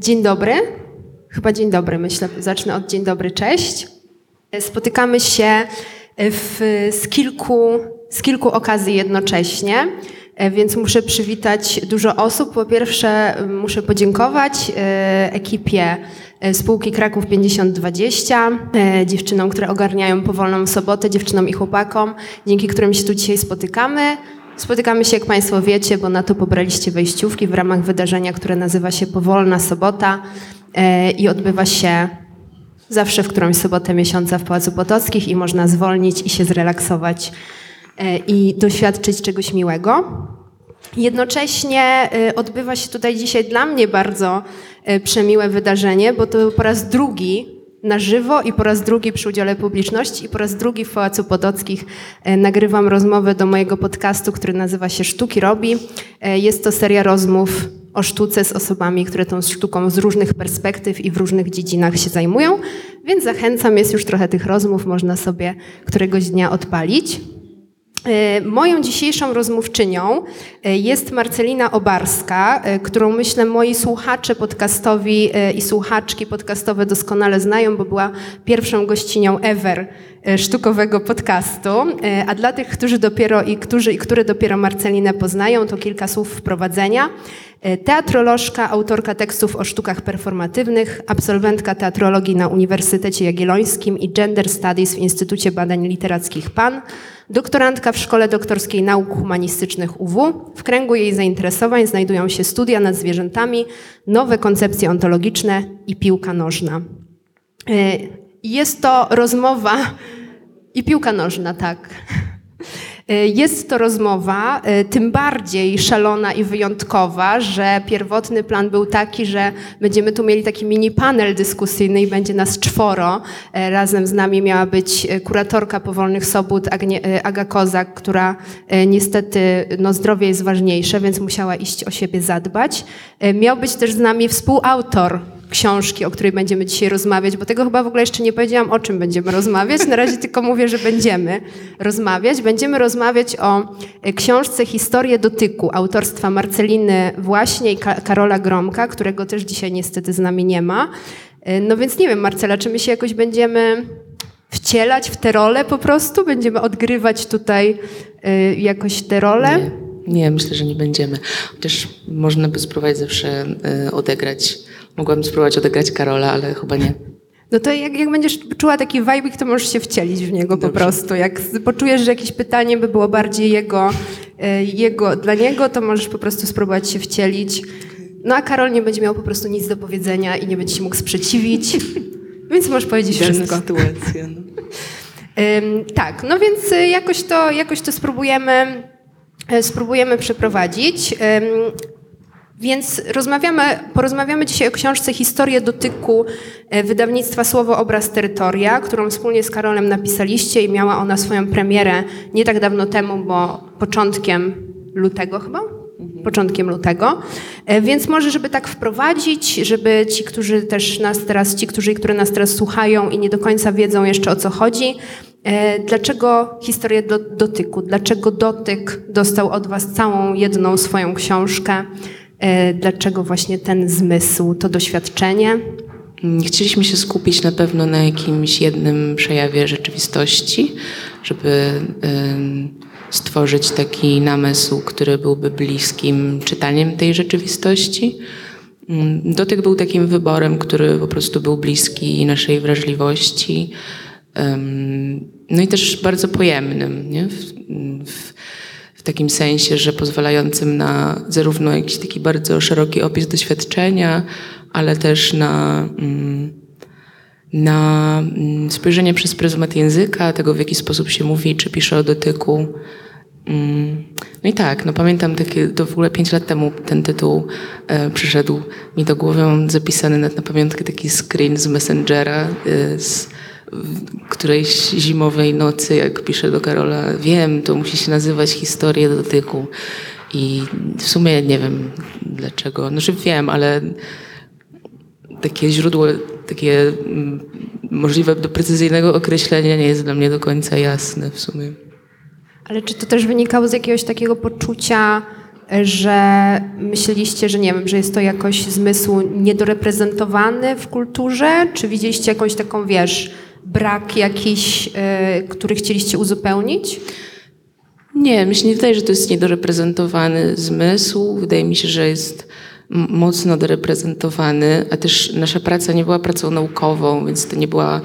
Dzień dobry. Chyba dzień dobry, myślę. Zacznę od dzień dobry, cześć. Spotykamy się w, z, kilku, z kilku okazji jednocześnie, więc muszę przywitać dużo osób. Po pierwsze, muszę podziękować e, ekipie e, spółki Kraków 5020, e, dziewczynom, które ogarniają powolną sobotę, dziewczynom i chłopakom, dzięki którym się tu dzisiaj spotykamy. Spotykamy się, jak Państwo wiecie, bo na to pobraliście wejściówki w ramach wydarzenia, które nazywa się Powolna Sobota i odbywa się zawsze w którąś sobotę miesiąca w Pałacu Potockich i można zwolnić i się zrelaksować i doświadczyć czegoś miłego. Jednocześnie odbywa się tutaj dzisiaj dla mnie bardzo przemiłe wydarzenie, bo to po raz drugi na żywo i po raz drugi przy udziale publiczności i po raz drugi w Pałacu Potockich nagrywam rozmowę do mojego podcastu, który nazywa się Sztuki Robi. Jest to seria rozmów o sztuce z osobami, które tą sztuką z różnych perspektyw i w różnych dziedzinach się zajmują, więc zachęcam, jest już trochę tych rozmów, można sobie któregoś dnia odpalić. Moją dzisiejszą rozmówczynią jest Marcelina Obarska, którą myślę moi słuchacze podcastowi i słuchaczki podcastowe doskonale znają, bo była pierwszą gościnią ever sztukowego podcastu. A dla tych, którzy dopiero i którzy i które dopiero Marcelinę poznają, to kilka słów wprowadzenia. Teatrolożka, autorka tekstów o sztukach performatywnych, absolwentka teatrologii na Uniwersytecie Jagiellońskim i Gender Studies w Instytucie Badań Literackich PAN, doktorantka w Szkole Doktorskiej Nauk Humanistycznych UW. W kręgu jej zainteresowań znajdują się studia nad zwierzętami, nowe koncepcje ontologiczne i piłka nożna. Jest to rozmowa i piłka nożna, tak. Jest to rozmowa tym bardziej szalona i wyjątkowa, że pierwotny plan był taki, że będziemy tu mieli taki mini panel dyskusyjny i będzie nas czworo. Razem z nami miała być kuratorka powolnych sobót Aga Kozak, która niestety no, zdrowie jest ważniejsze, więc musiała iść o siebie zadbać. Miał być też z nami współautor książki, o której będziemy dzisiaj rozmawiać, bo tego chyba w ogóle jeszcze nie powiedziałam, o czym będziemy rozmawiać. Na razie tylko mówię, że będziemy rozmawiać. Będziemy rozmawiać o książce Historię dotyku autorstwa Marceliny Właśnie i Karola Gromka, którego też dzisiaj niestety z nami nie ma. No więc nie wiem, Marcela, czy my się jakoś będziemy wcielać w te role po prostu? Będziemy odgrywać tutaj jakoś te role? Nie. Nie, myślę, że nie będziemy. Chociaż można by spróbować zawsze odegrać Mogłabym spróbować odegrać Karola, ale chyba nie. No to jak, jak będziesz czuła taki vibe, to możesz się wcielić w niego Dobrze. po prostu. Jak poczujesz, że jakieś pytanie by było bardziej jego, jego, dla niego, to możesz po prostu spróbować się wcielić. No a Karol nie będzie miał po prostu nic do powiedzenia i nie będzie się mógł sprzeciwić, więc możesz powiedzieć Dana wszystko. sytuacja. No. Ym, tak, no więc jakoś to, jakoś to spróbujemy, spróbujemy przeprowadzić. Ym, więc rozmawiamy, porozmawiamy dzisiaj o książce Historię dotyku wydawnictwa Słowo Obraz Terytoria, którą wspólnie z Karolem napisaliście i miała ona swoją premierę nie tak dawno temu, bo początkiem lutego chyba? Początkiem lutego. Więc może, żeby tak wprowadzić, żeby ci, którzy też nas teraz, ci, którzy, które nas teraz słuchają i nie do końca wiedzą jeszcze o co chodzi, Dlaczego historia do, dotyku? Dlaczego dotyk dostał od Was całą jedną swoją książkę? Dlaczego właśnie ten zmysł, to doświadczenie? Chcieliśmy się skupić na pewno na jakimś jednym przejawie rzeczywistości, żeby stworzyć taki namysł, który byłby bliskim czytaniem tej rzeczywistości. Dotyk był takim wyborem, który po prostu był bliski naszej wrażliwości. No i też bardzo pojemnym. Nie? W, w takim sensie, że pozwalającym na zarówno jakiś taki bardzo szeroki opis doświadczenia, ale też na, mm, na mm, spojrzenie przez pryzmat języka, tego w jaki sposób się mówi, czy pisze o dotyku. Mm. No i tak, no pamiętam takie, to w ogóle pięć lat temu ten tytuł e, przyszedł mi do głowy, mam zapisany na, na pamiątkę taki screen z Messengera, e, z którejś zimowej nocy, jak piszę do Karola, wiem, to musi się nazywać historia dotyku. I w sumie nie wiem dlaczego. Znaczy wiem, ale takie źródło, takie mm, możliwe do precyzyjnego określenia nie jest dla mnie do końca jasne w sumie. Ale czy to też wynikało z jakiegoś takiego poczucia że myśleliście, że nie wiem, że jest to jakoś zmysł niedoreprezentowany w kulturze? Czy widzieliście jakąś taką, wiesz, brak jakiś, e, który chcieliście uzupełnić? Nie, mi się nie wydaje, że to jest niedoreprezentowany zmysł. Wydaje mi się, że jest mocno doreprezentowany, a też nasza praca nie była pracą naukową, więc to nie była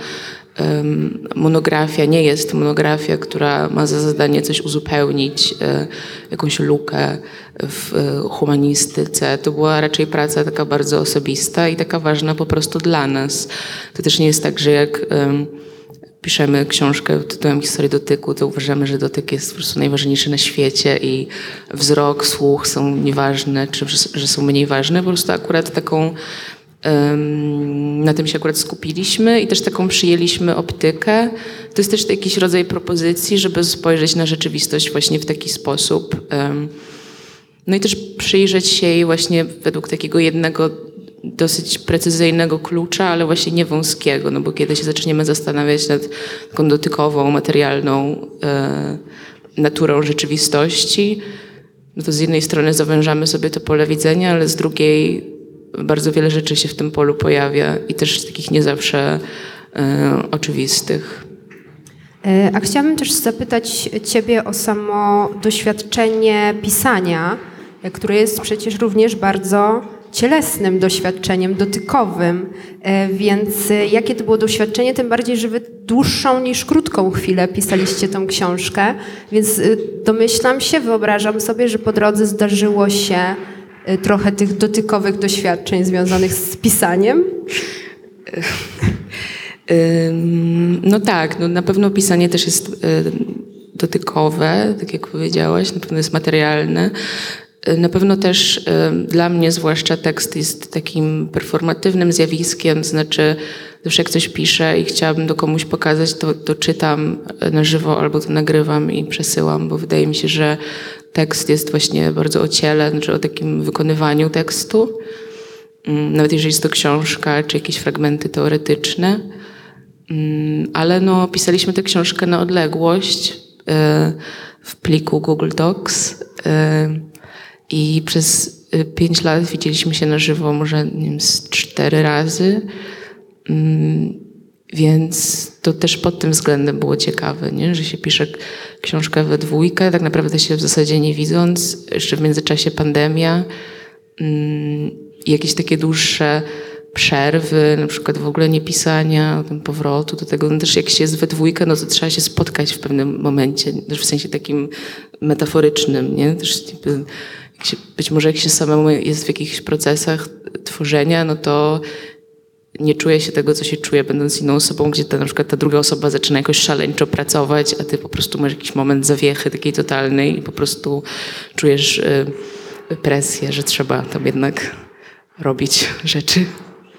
monografia, nie jest monografia, która ma za zadanie coś uzupełnić, e, jakąś lukę w e, humanistyce. To była raczej praca taka bardzo osobista i taka ważna po prostu dla nas. To też nie jest tak, że jak piszemy książkę tytułem Historii dotyku, to uważamy, że dotyk jest po prostu najważniejszy na świecie i wzrok, słuch są nieważne, czy że są mniej ważne. Po prostu akurat taką na tym się akurat skupiliśmy i też taką przyjęliśmy optykę. To jest też jakiś rodzaj propozycji, żeby spojrzeć na rzeczywistość właśnie w taki sposób. No i też przyjrzeć się jej właśnie według takiego jednego dosyć precyzyjnego klucza, ale właśnie nie wąskiego, no bo kiedy się zaczniemy zastanawiać nad taką dotykową, materialną e, naturą rzeczywistości, no to z jednej strony zawężamy sobie to pole widzenia, ale z drugiej bardzo wiele rzeczy się w tym polu pojawia i też takich nie zawsze e, oczywistych. E, a chciałabym też zapytać Ciebie o samo doświadczenie pisania, które jest przecież również bardzo cielesnym doświadczeniem, dotykowym. E, więc e, jakie to było doświadczenie, tym bardziej, że wy dłuższą niż krótką chwilę pisaliście tą książkę, więc e, domyślam się, wyobrażam sobie, że po drodze zdarzyło się trochę tych dotykowych doświadczeń związanych z pisaniem. No tak, no na pewno pisanie też jest dotykowe, tak jak powiedziałaś, na pewno jest materialne. Na pewno też dla mnie zwłaszcza tekst jest takim performatywnym zjawiskiem, znaczy zawsze jak coś piszę i chciałabym do komuś pokazać, to, to czytam na żywo albo to nagrywam i przesyłam, bo wydaje mi się, że tekst jest właśnie bardzo o ciele, znaczy o takim wykonywaniu tekstu. Mm, nawet jeżeli jest to książka, czy jakieś fragmenty teoretyczne. Mm, ale no, pisaliśmy tę książkę na odległość e, w pliku Google Docs. E, i przez y, pięć lat widzieliśmy się na żywo może nie wiem, z cztery razy. Więc to też pod tym względem było ciekawe, nie? że się pisze książkę we dwójkę, tak naprawdę się w zasadzie nie widząc. Jeszcze w międzyczasie pandemia, mm, jakieś takie dłuższe przerwy, na przykład w ogóle nie pisania, powrotu do tego. No też jak się jest we dwójkę, no to trzeba się spotkać w pewnym momencie, też w sensie takim metaforycznym, nie? Też się, być może jak się samemu jest w jakichś procesach tworzenia, no to nie czuje się tego, co się czuje, będąc inną osobą, gdzie ta, na przykład ta druga osoba zaczyna jakoś szaleńczo pracować, a ty po prostu masz jakiś moment zawiechy takiej totalnej i po prostu czujesz y, presję, że trzeba tam jednak robić rzeczy.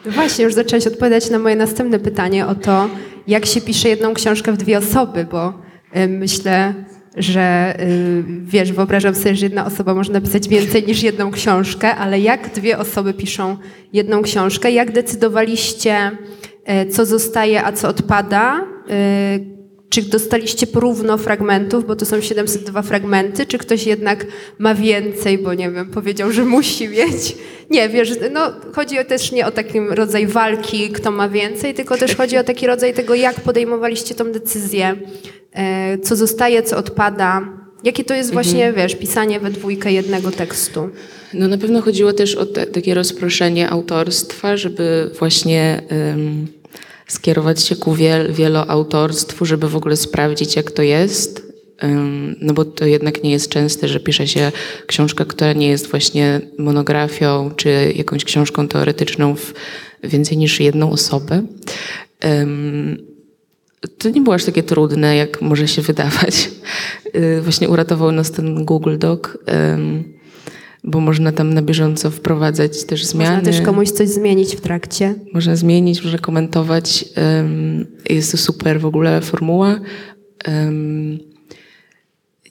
Właśnie, już zaczęłaś odpowiadać na moje następne pytanie o to, jak się pisze jedną książkę w dwie osoby, bo y, myślę, że y, wiesz, wyobrażam sobie, że jedna osoba może napisać więcej niż jedną książkę, ale jak dwie osoby piszą jedną książkę? Jak decydowaliście, y, co zostaje, a co odpada? Y, czy dostaliście porówno fragmentów, bo to są 702 fragmenty, czy ktoś jednak ma więcej, bo nie wiem, powiedział, że musi mieć? Nie, wiesz, no chodzi też nie o taki rodzaj walki, kto ma więcej, tylko też chodzi o taki rodzaj tego, jak podejmowaliście tą decyzję E, co zostaje, co odpada. Jakie to jest właśnie, mhm. wiesz, pisanie we dwójkę jednego tekstu? No na pewno chodziło też o te, takie rozproszenie autorstwa, żeby właśnie um, skierować się ku wiel, wieloautorstwu, żeby w ogóle sprawdzić, jak to jest. No bo to jednak nie jest częste, że pisze się książka, która nie jest właśnie monografią, czy jakąś książką teoretyczną w więcej niż jedną osobę. To nie było aż takie trudne, jak może się wydawać. Y, właśnie uratował nas ten Google Doc, bo można tam na bieżąco wprowadzać też zmiany. Można też komuś coś zmienić w trakcie. Można zmienić, można komentować. Jest to super w ogóle formuła.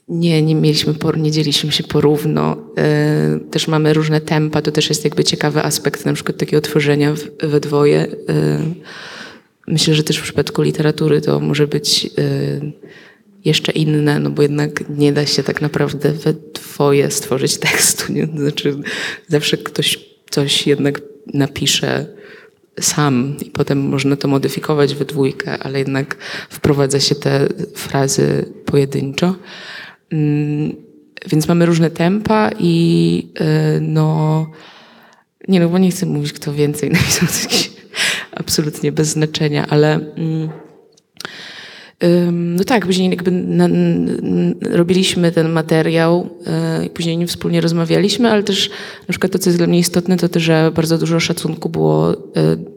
Nie, nie mieliśmy, nie dzieliliśmy się porówno. E, też mamy różne tempa, to też jest jakby ciekawy aspekt na przykład takiego tworzenia we dwoje. Myślę, że też w przypadku literatury to może być y, jeszcze inne, no bo jednak nie da się tak naprawdę we dwoje stworzyć tekstu. Nie? Znaczy zawsze ktoś coś jednak napisze sam i potem można to modyfikować we dwójkę, ale jednak wprowadza się te frazy pojedynczo. Mm, więc mamy różne tempa i y, no nie no, bo nie chcę mówić kto więcej napisał, to absolutnie bez znaczenia, ale mm, no tak, później jakby na, robiliśmy ten materiał e, i później nim wspólnie rozmawialiśmy, ale też na przykład to, co jest dla mnie istotne, to też, że bardzo dużo szacunku było e,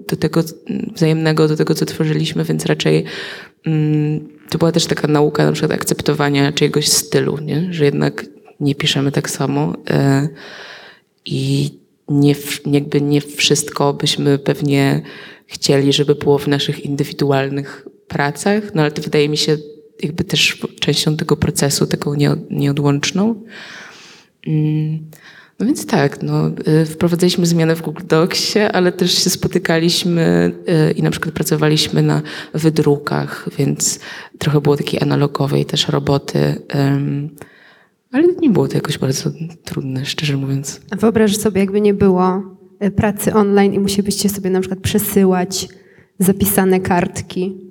do tego wzajemnego, do tego, co tworzyliśmy, więc raczej to była też taka nauka na przykład akceptowania czyjegoś stylu, nie? że jednak nie piszemy tak samo e, i nie, jakby nie wszystko byśmy pewnie chcieli, żeby było w naszych indywidualnych pracach, no ale to wydaje mi się jakby też częścią tego procesu, taką nieodłączną. Mm, no więc tak, no, y, wprowadzaliśmy zmiany w Google Docsie, ale też się spotykaliśmy y, i na przykład pracowaliśmy na wydrukach, więc trochę było takiej analogowej też roboty. Ale nie było to jakoś bardzo trudne, szczerze mówiąc. Wyobraź sobie, jakby nie było y, pracy online i musielibyście sobie na przykład przesyłać zapisane kartki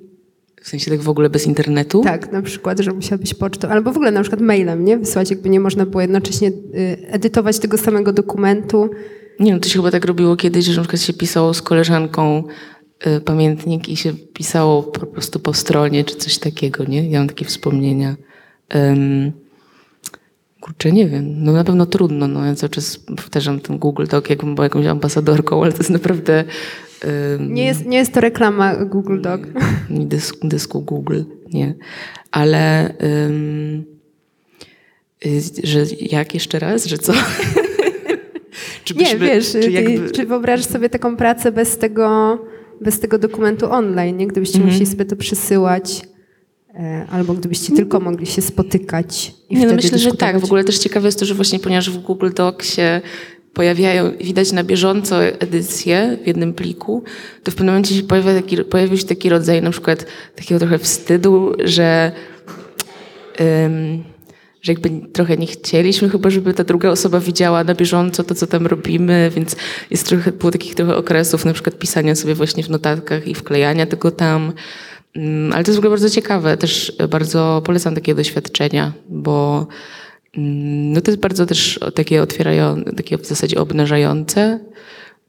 w sensie tak w ogóle bez internetu? Tak, na przykład, że musiałabyś pocztą, albo w ogóle na przykład mailem, nie? Wysłać, jakby nie można było jednocześnie y, edytować tego samego dokumentu. Nie no, to się chyba tak robiło kiedyś, że na przykład się pisało z koleżanką y, pamiętnik i się pisało po prostu po stronie, czy coś takiego, nie? Ja mam takie wspomnienia. Um, kurczę, nie wiem. No na pewno trudno. No, ja cały czas powtarzam ten Google Doc, jakbym była jakąś ambasadorką, ale to jest naprawdę nie jest, nie jest to reklama Google Doc. Nie dysku, dysku Google, nie. Ale um, że jak jeszcze raz, że co? czy byśmy, nie, wiesz, czy, jakby... czy wyobrażasz sobie taką pracę bez tego, bez tego dokumentu online, nie? gdybyście mm -hmm. musieli sobie to przesyłać? E, albo gdybyście tylko mogli się spotykać. I nie, no myślę, że tak. W ogóle też ciekawe jest to, że właśnie ponieważ w Google Docsie pojawiają, widać na bieżąco edycje w jednym pliku, to w pewnym momencie się pojawia taki, pojawił się taki rodzaj na przykład takiego trochę wstydu, że, um, że jakby trochę nie chcieliśmy chyba, żeby ta druga osoba widziała na bieżąco to, co tam robimy, więc jest trochę, było takich trochę okresów na przykład pisania sobie właśnie w notatkach i wklejania tego tam. Um, ale to jest w ogóle bardzo ciekawe, też bardzo polecam takie doświadczenia, bo no to jest bardzo też takie otwierające, takie w zasadzie obnażające,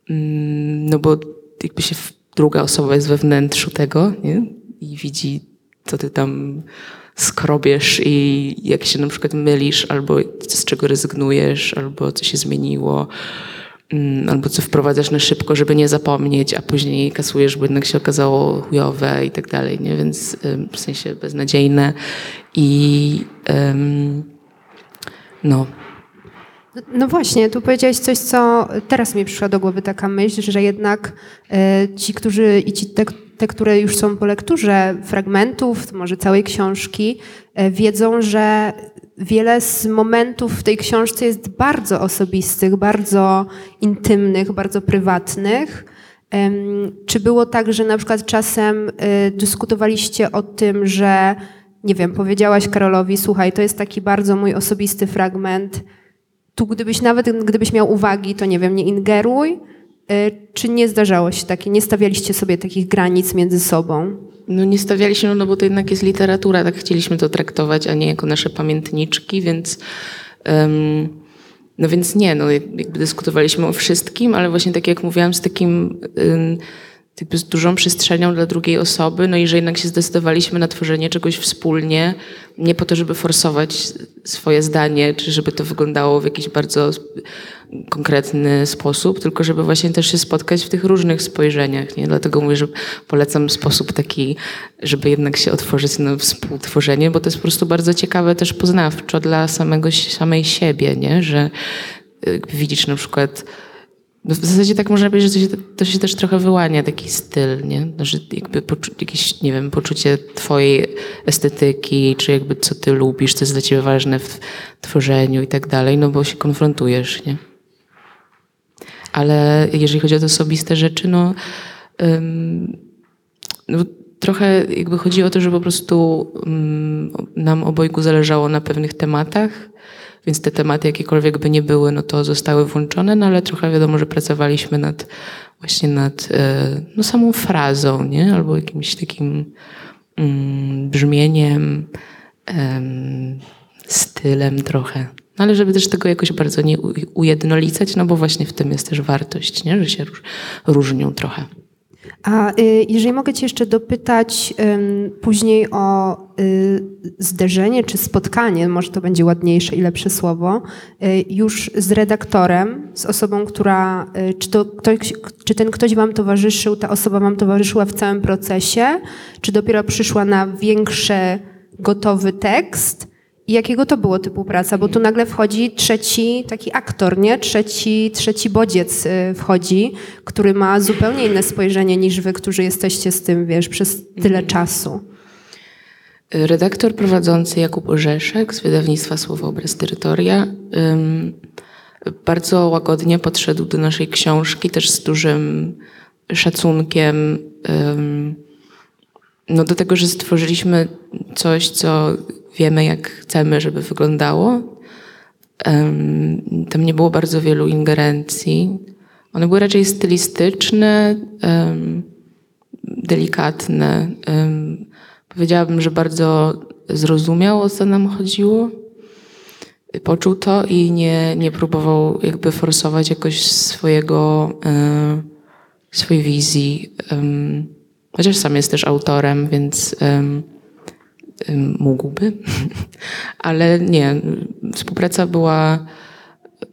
mm, no bo jakby się druga osoba jest we wnętrzu tego nie? i widzi, co ty tam skrobiesz i jak się na przykład mylisz, albo z czego rezygnujesz, albo co się zmieniło, mm, albo co wprowadzasz na szybko, żeby nie zapomnieć, a później kasujesz, bo jednak się okazało chujowe i tak dalej, nie? Więc w sensie beznadziejne i um, no. No właśnie, tu powiedziałeś coś, co teraz mi przyszła do głowy taka myśl, że jednak e, ci, którzy i ci te, te, które już są po lekturze fragmentów, może całej książki, e, wiedzą, że wiele z momentów w tej książce jest bardzo osobistych, bardzo intymnych, bardzo prywatnych. Czy było tak, że na przykład czasem e, dyskutowaliście o tym, że nie wiem, powiedziałaś Karolowi, słuchaj, to jest taki bardzo mój osobisty fragment. Tu gdybyś nawet, gdybyś miał uwagi, to nie wiem, nie ingeruj. Y, czy nie zdarzało się takie, nie stawialiście sobie takich granic między sobą? No nie stawialiśmy, no bo to jednak jest literatura, tak chcieliśmy to traktować, a nie jako nasze pamiętniczki, więc um, no więc nie, no jakby dyskutowaliśmy o wszystkim, ale właśnie tak jak mówiłam, z takim jakby z dużą przestrzenią dla drugiej osoby, no i że jednak się zdecydowaliśmy na tworzenie czegoś wspólnie, nie po to, żeby forsować swoje zdanie, czy żeby to wyglądało w jakiś bardzo konkretny sposób, tylko żeby właśnie też się spotkać w tych różnych spojrzeniach, nie? Dlatego mówię, że polecam sposób taki, żeby jednak się otworzyć na współtworzenie, bo to jest po prostu bardzo ciekawe też poznawczo dla samego, samej siebie, nie? Że widzisz na przykład w zasadzie tak można powiedzieć, że to się, to się też trochę wyłania, taki styl, nie? No, że jakby jakieś, nie wiem, poczucie twojej estetyki, czy jakby co ty lubisz, co jest dla ciebie ważne w tworzeniu i tak dalej, no bo się konfrontujesz, nie? Ale jeżeli chodzi o te osobiste rzeczy, no, no trochę jakby chodzi o to, że po prostu nam obojgu zależało na pewnych tematach, więc te tematy jakiekolwiek by nie były, no to zostały włączone, no ale trochę wiadomo, że pracowaliśmy nad właśnie nad e, no, samą frazą, nie? Albo jakimś takim um, brzmieniem, um, stylem trochę. No, ale żeby też tego jakoś bardzo nie ujednolicać, no bo właśnie w tym jest też wartość, nie? że się różnią trochę. A y, jeżeli mogę Cię jeszcze dopytać później o y, zderzenie czy spotkanie, może to będzie ładniejsze i lepsze słowo, y, już z redaktorem, z osobą, która, czy, to ktoś, czy ten ktoś Wam towarzyszył, ta osoba Wam towarzyszyła w całym procesie, czy dopiero przyszła na większy, gotowy tekst, i jakiego to było typu praca? Bo tu nagle wchodzi trzeci taki aktor, nie? Trzeci, trzeci bodziec y, wchodzi, który ma zupełnie inne spojrzenie niż wy, którzy jesteście z tym, wiesz, przez tyle mhm. czasu. Redaktor prowadzący Jakub Orzeszek z wydawnictwa Słowo Obraz Terytoria bardzo łagodnie podszedł do naszej książki, też z dużym szacunkiem no do tego, że stworzyliśmy coś, co wiemy, jak chcemy, żeby wyglądało. Tam nie było bardzo wielu ingerencji. One były raczej stylistyczne, delikatne. Powiedziałabym, że bardzo zrozumiał, o co nam chodziło. Poczuł to i nie, nie próbował jakby forsować jakoś swojego, e, swojej wizji. Chociaż sam jest też autorem, więc mógłby, ale nie. Współpraca była,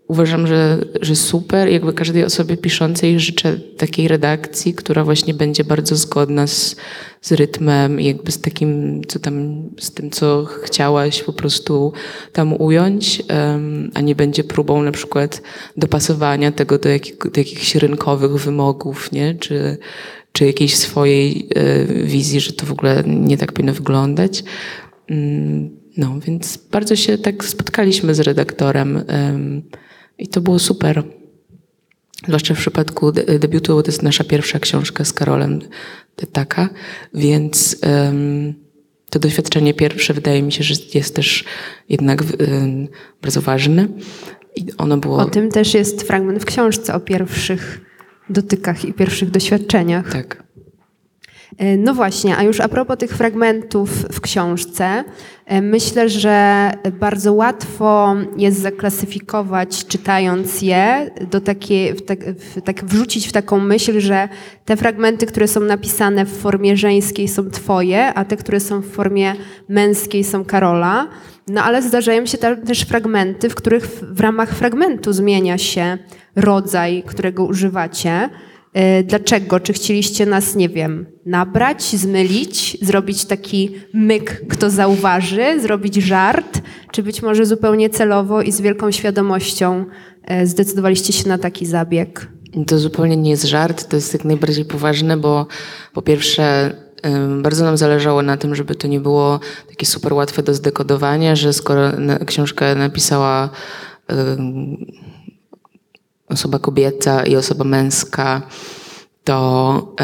uważam, że, że super. Jakby każdej osobie piszącej życzę takiej redakcji, która właśnie będzie bardzo zgodna z, z rytmem i jakby z takim, co tam, z tym, co chciałaś po prostu tam ująć, um, a nie będzie próbą na przykład dopasowania tego do, jakich, do jakichś rynkowych wymogów, nie? Czy, czy jakiejś swojej e, wizji, że to w ogóle nie tak powinno wyglądać. Mm, no, więc bardzo się tak spotkaliśmy z redaktorem i to było super. Zwłaszcza w przypadku debiutu, bo to jest nasza pierwsza książka z Karolem Detaka, więc to doświadczenie pierwsze wydaje mi się, że jest też jednak bardzo ważne. I ono było... O tym też jest fragment w książce o pierwszych dotykach i pierwszych doświadczeniach. Tak. E, no właśnie, a już a propos tych fragmentów w książce, e, myślę, że bardzo łatwo jest zaklasyfikować, czytając je, do takie, w tak, w tak, wrzucić w taką myśl, że te fragmenty, które są napisane w formie żeńskiej są twoje, a te, które są w formie męskiej są Karola. No ale zdarzają się też fragmenty, w których w ramach fragmentu zmienia się rodzaj, którego używacie. E, dlaczego? Czy chcieliście nas, nie wiem, nabrać, zmylić, zrobić taki myk, kto zauważy, zrobić żart, czy być może zupełnie celowo i z wielką świadomością e, zdecydowaliście się na taki zabieg? To zupełnie nie jest żart, to jest jak najbardziej poważne, bo po pierwsze bardzo nam zależało na tym, żeby to nie było takie super łatwe do zdekodowania, że skoro książkę napisała osoba kobieca i osoba męska, to,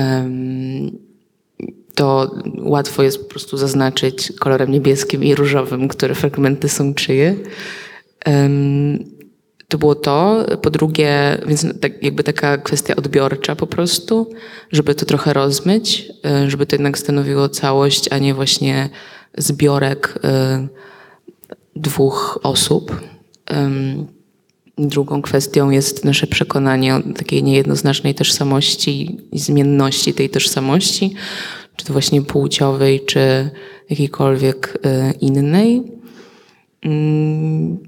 to łatwo jest po prostu zaznaczyć kolorem niebieskim i różowym, które fragmenty są czyje. To było to. Po drugie, więc tak, jakby taka kwestia odbiorcza po prostu, żeby to trochę rozmyć, e, żeby to jednak stanowiło całość, a nie właśnie zbiorek e, dwóch osób. Drugą kwestią jest nasze przekonanie o takiej niejednoznacznej tożsamości i zmienności tej tożsamości, czy to właśnie płciowej, czy jakiejkolwiek e, innej. Mm,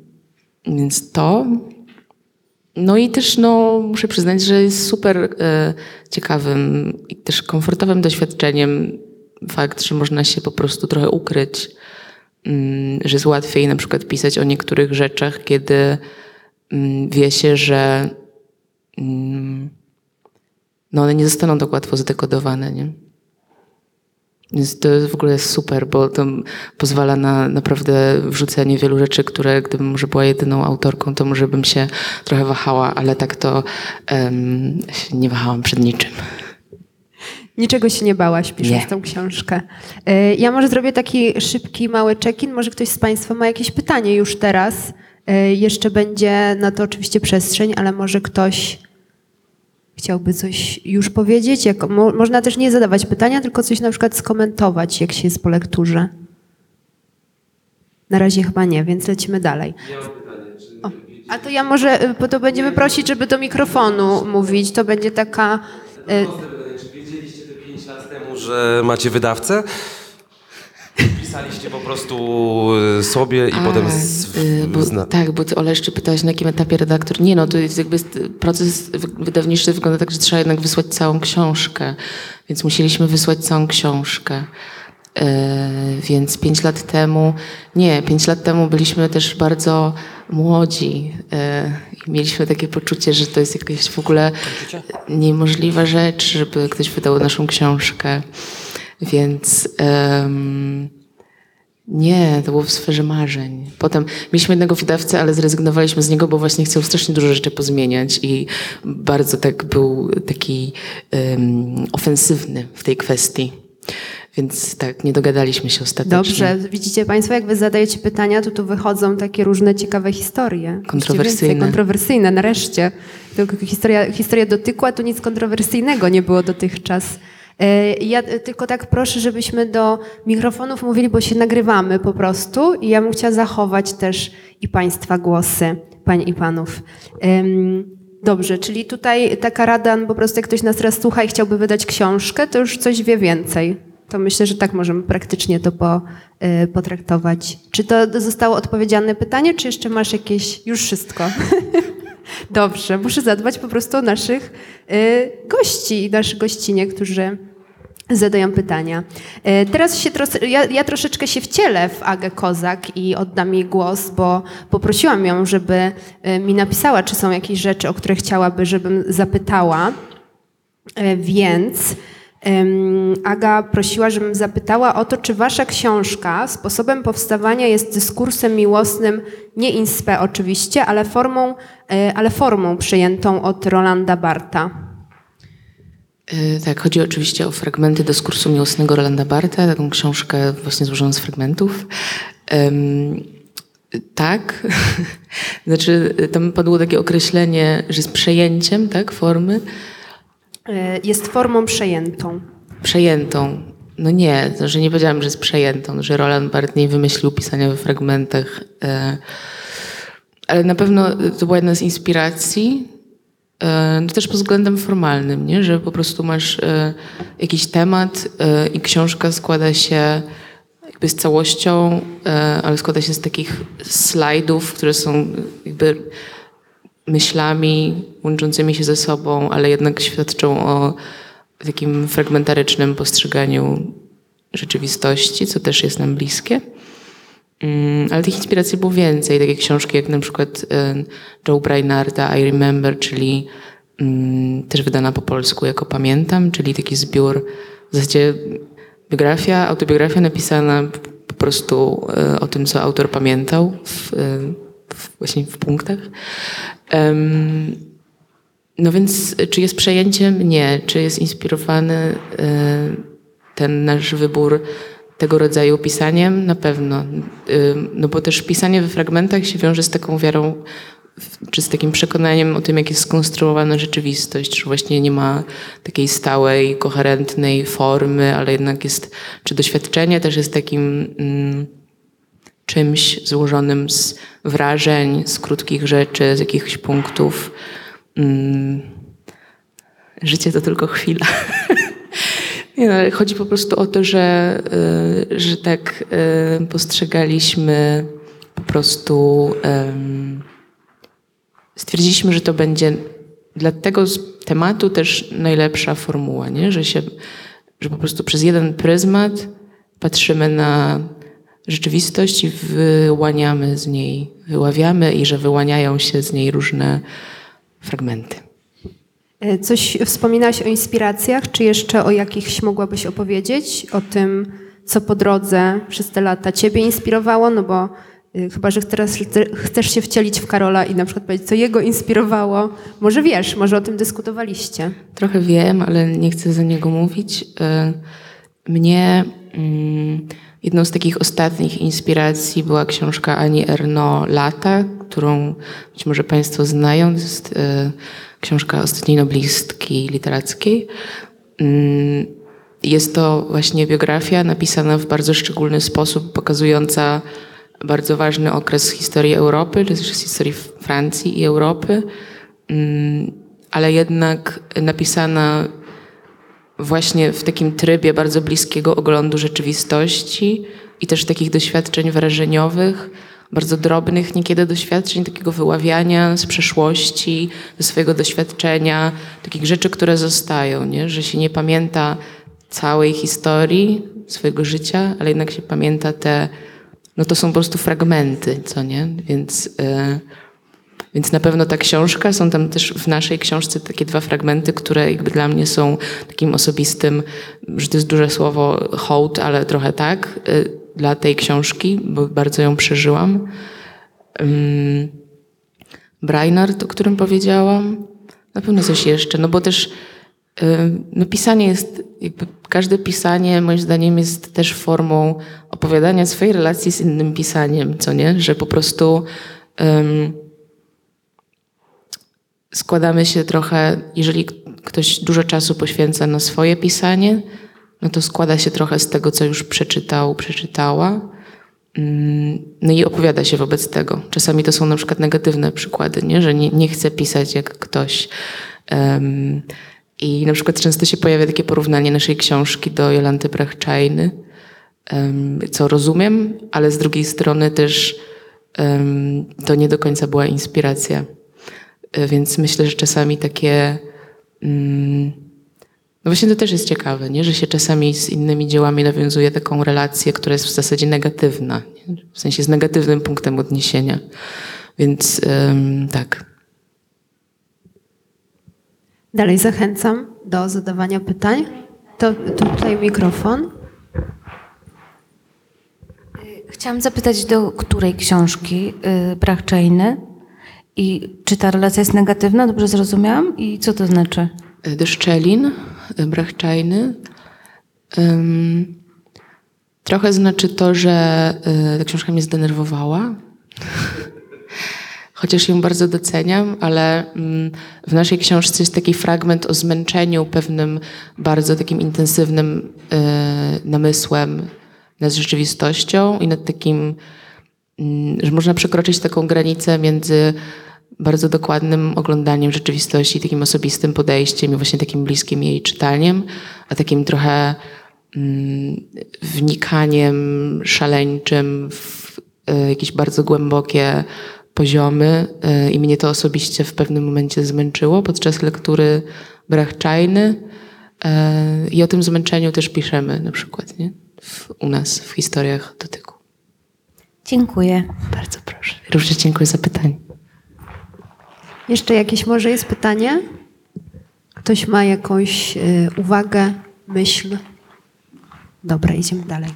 więc to. No i też no, muszę przyznać, że jest super e, ciekawym i też komfortowym doświadczeniem fakt, że można się po prostu trochę ukryć, mm, że jest łatwiej na przykład pisać o niektórych rzeczach, kiedy wie się, że mm, no one nie zostaną tak łatwo zdekodowane, nie? Więc to w ogóle jest super, bo to pozwala na naprawdę wrzucenie wielu rzeczy, które gdybym może była jedyną autorką, to może bym się trochę wahała, ale tak to um, nie wahałam przed niczym. Niczego się nie bałaś, pisząc Nie. tą książkę. E, Ja może zrobię taki szybki, mały check-in. Może ktoś z Państwa ma jakieś pytanie już teraz. E, Jeszcze będzie na to oczywiście przestrzeń, ale może ktoś chciałby coś już powiedzieć? Jak, mo, można też nie zadawać pytania, tylko coś na przykład skomentować, jak się jest po lekturze. Na razie chyba nie, więc lecimy dalej. O, a to ja może, y, bo to będziemy prosić, żeby do mikrofonu mówić. To będzie taka... y, Czy wiedzieliście te 5 lat temu, że macie wydawcę? Pisaliście po prostu y, sobie i potem z, y, bo, zna- tak, bo ty Olesz, pytałaś na jakim etapie redaktor. Nie no, to jest jakby proces wy- wydawniczy wygląda tak, że trzeba jednak wysłać całą książkę, więc musieliśmy wysłać całą książkę. E, więc pięć lat temu, nie, pięć lat temu byliśmy też bardzo młodzi e, i mieliśmy takie poczucie, że to jest jakaś w ogóle niemożliwa rzecz, żeby ktoś wydał naszą książkę. Więc em, nie, to było w sferze marzeń. Potem mieliśmy jednego wydawcę, ale zrezygnowaliśmy z niego, bo właśnie chciał strasznie dużo rzeczy pozmieniać i bardzo tak był taki em, ofensywny w tej kwestii. Więc tak, nie dogadaliśmy się ostatecznie. Dobrze, widzicie Państwo, jak Wy zadajecie pytania, to tu wychodzą takie różne ciekawe historie. Kontrowersyjne. Więcej, kontrowersyjne, nareszcie. Tylko historia, historia dotykła, tu nic kontrowersyjnego nie było dotychczas. E, Ja e, tylko tak proszę, żebyśmy do mikrofonów mówili, bo się nagrywamy po prostu i ja bym chciała zachować też i Państwa głosy, Pań i Panów. Dobrze, czyli tutaj taka rada, no po prostu jak ktoś nas teraz słucha i chciałby wydać książkę, to już coś wie więcej. To myślę, że tak możemy praktycznie to po, y, potraktować. Czy to zostało odpowiedziane pytanie, czy jeszcze masz jakieś... Już wszystko. Dobrze, muszę zadbać po prostu o naszych y, gości i naszych gościnie, którzy zadają pytania. Y, Teraz się tros- ja, ja troszeczkę się wcielę w Agę Kozak i oddam jej głos, bo poprosiłam ją, żeby y, mi napisała, czy są jakieś rzeczy, o które chciałaby, żebym zapytała. Więc Aga prosiła, żebym zapytała o to, czy wasza książka sposobem powstawania jest dyskursem miłosnym, nie in spe oczywiście, ale formą, e, ale formą przyjętą od Rolanda Barta. Y, Tak, chodzi oczywiście o fragmenty dyskursu miłosnego Rolanda Barta, taką książkę właśnie złożoną z fragmentów. Em, tak, znaczy tam padło takie określenie, że z przejęciem tak, formy, E, Jest formą przejętą. przejętą. No nie, to, że nie powiedziałam, że jest przejętą, że Roland Barthes nie wymyślił pisania we fragmentach. e, Ale na pewno to była jedna z inspiracji, e, no też pod względem formalnym, nie? że po prostu masz e, jakiś temat e, i książka składa się jakby z całością, e, ale składa się z takich slajdów, które są jakby myślami łączącymi się ze sobą, ale jednak świadczą o takim fragmentarycznym postrzeganiu rzeczywistości, co też jest nam bliskie. Mm, Ale tych inspiracji było więcej, takie książki jak na przykład e, Joe Brainarda I Remember, czyli mm, też wydana po polsku jako Pamiętam, czyli taki zbiór, w zasadzie biografia, autobiografia napisana po prostu e, o tym, co autor pamiętał w, w, właśnie w punktach. No więc, y, czy jest przejęciem? Nie. Czy jest inspirowany y, ten nasz wybór tego rodzaju pisaniem? Na pewno. Y, No bo też pisanie we fragmentach się wiąże z taką wiarą, czy z takim przekonaniem o tym, jak jest skonstruowana rzeczywistość, że właśnie nie ma takiej stałej, koherentnej formy, ale jednak jest, czy doświadczenie też jest takim mm, czymś złożonym z wrażeń, z krótkich rzeczy, z jakichś punktów. Mm, życie to tylko chwila. Nie no, chodzi po prostu o to, że, y, że tak y, postrzegaliśmy po prostu. em, stwierdziliśmy, że to będzie dla tego tematu też najlepsza formuła, nie? Że, się, że po prostu przez jeden pryzmat patrzymy na rzeczywistość i wyłaniamy z niej, wyławiamy i że wyłaniają się z niej różne fragmenty. E, Coś wspominałaś o inspiracjach, czy jeszcze o jakichś mogłabyś opowiedzieć? O tym, co po drodze przez te lata Ciebie inspirowało? No bo Y, chyba, że teraz chcesz się wcielić w Karola i na przykład powiedzieć, co jego inspirowało. Może wiesz, może o tym dyskutowaliście. Trochę wiem, ale nie chcę za niego mówić. Y, mnie mm, jedną z takich ostatnich inspiracji była książka Ani Erno Lata, którą być może Państwo znają. To jest y, książka ostatniej noblistki literackiej. Mm, jest to właśnie biografia napisana w bardzo szczególny sposób, pokazująca bardzo ważny okres historii Europy, czy też historii Francji i Europy, mm, ale jednak napisana właśnie w takim trybie bardzo bliskiego oglądu rzeczywistości i też takich doświadczeń wrażeniowych, bardzo drobnych niekiedy doświadczeń, takiego wyławiania z przeszłości, ze swojego doświadczenia, takich rzeczy, które zostają, nie? że się nie pamięta całej historii swojego życia, ale jednak się pamięta te no to są po prostu fragmenty, co nie? Więc, yy, więc na pewno ta książka, są tam też w naszej książce takie dwa fragmenty, które jakby dla mnie są takim osobistym, że to jest duże słowo hołd, ale trochę tak, yy, dla tej książki, bo bardzo ją przeżyłam. Brainard, o którym powiedziałam, na pewno coś jeszcze, no bo też no pisanie jest, jakby każde pisanie moim zdaniem jest też formą opowiadania swojej relacji z innym pisaniem, co nie? Że po prostu um, składamy się trochę, jeżeli ktoś dużo czasu poświęca na swoje pisanie, no to składa się trochę z tego, co już przeczytał, przeczytała. No i opowiada się wobec tego. Czasami to są na przykład negatywne przykłady, nie? że nie, nie chce pisać jak ktoś. Um, i na przykład często się pojawia takie porównanie naszej książki do Jolanty Brachczajny, co rozumiem, ale z drugiej strony też to nie do końca była inspiracja. E, więc myślę, że czasami takie. Mm, no właśnie to też jest ciekawe, nie? że się czasami z innymi dziełami nawiązuje taką relację, która jest w zasadzie negatywna, nie? w sensie z negatywnym punktem odniesienia. Więc tak. Dalej zachęcam do zadawania pytań. To, to tutaj mikrofon. Chciałam zapytać, do której książki yy, Brachczejny i czy ta relacja jest negatywna, dobrze zrozumiałam? I co to znaczy? Deszczelin, Brachczajny. Trochę znaczy to, że y, ta książka mnie zdenerwowała chociaż ją bardzo doceniam, ale mm, w naszej książce jest taki fragment o zmęczeniu pewnym bardzo takim intensywnym e, namysłem nad rzeczywistością i nad takim, że można przekroczyć taką granicę między bardzo dokładnym oglądaniem rzeczywistości, takim osobistym podejściem i właśnie takim bliskim jej czytaniem, a takim trochę mm, wnikaniem szaleńczym w e, jakieś bardzo głębokie poziomy e, i mnie to osobiście w pewnym momencie zmęczyło podczas lektury Brachczajny e, i o tym zmęczeniu też piszemy na przykład nie? W, u nas w historiach dotyku. Dziękuję. Bardzo proszę. Również dziękuję za pytanie. Jeszcze jakieś może jest pytanie? Ktoś ma jakąś y, uwagę, myśl? Dobra, idziemy dalej.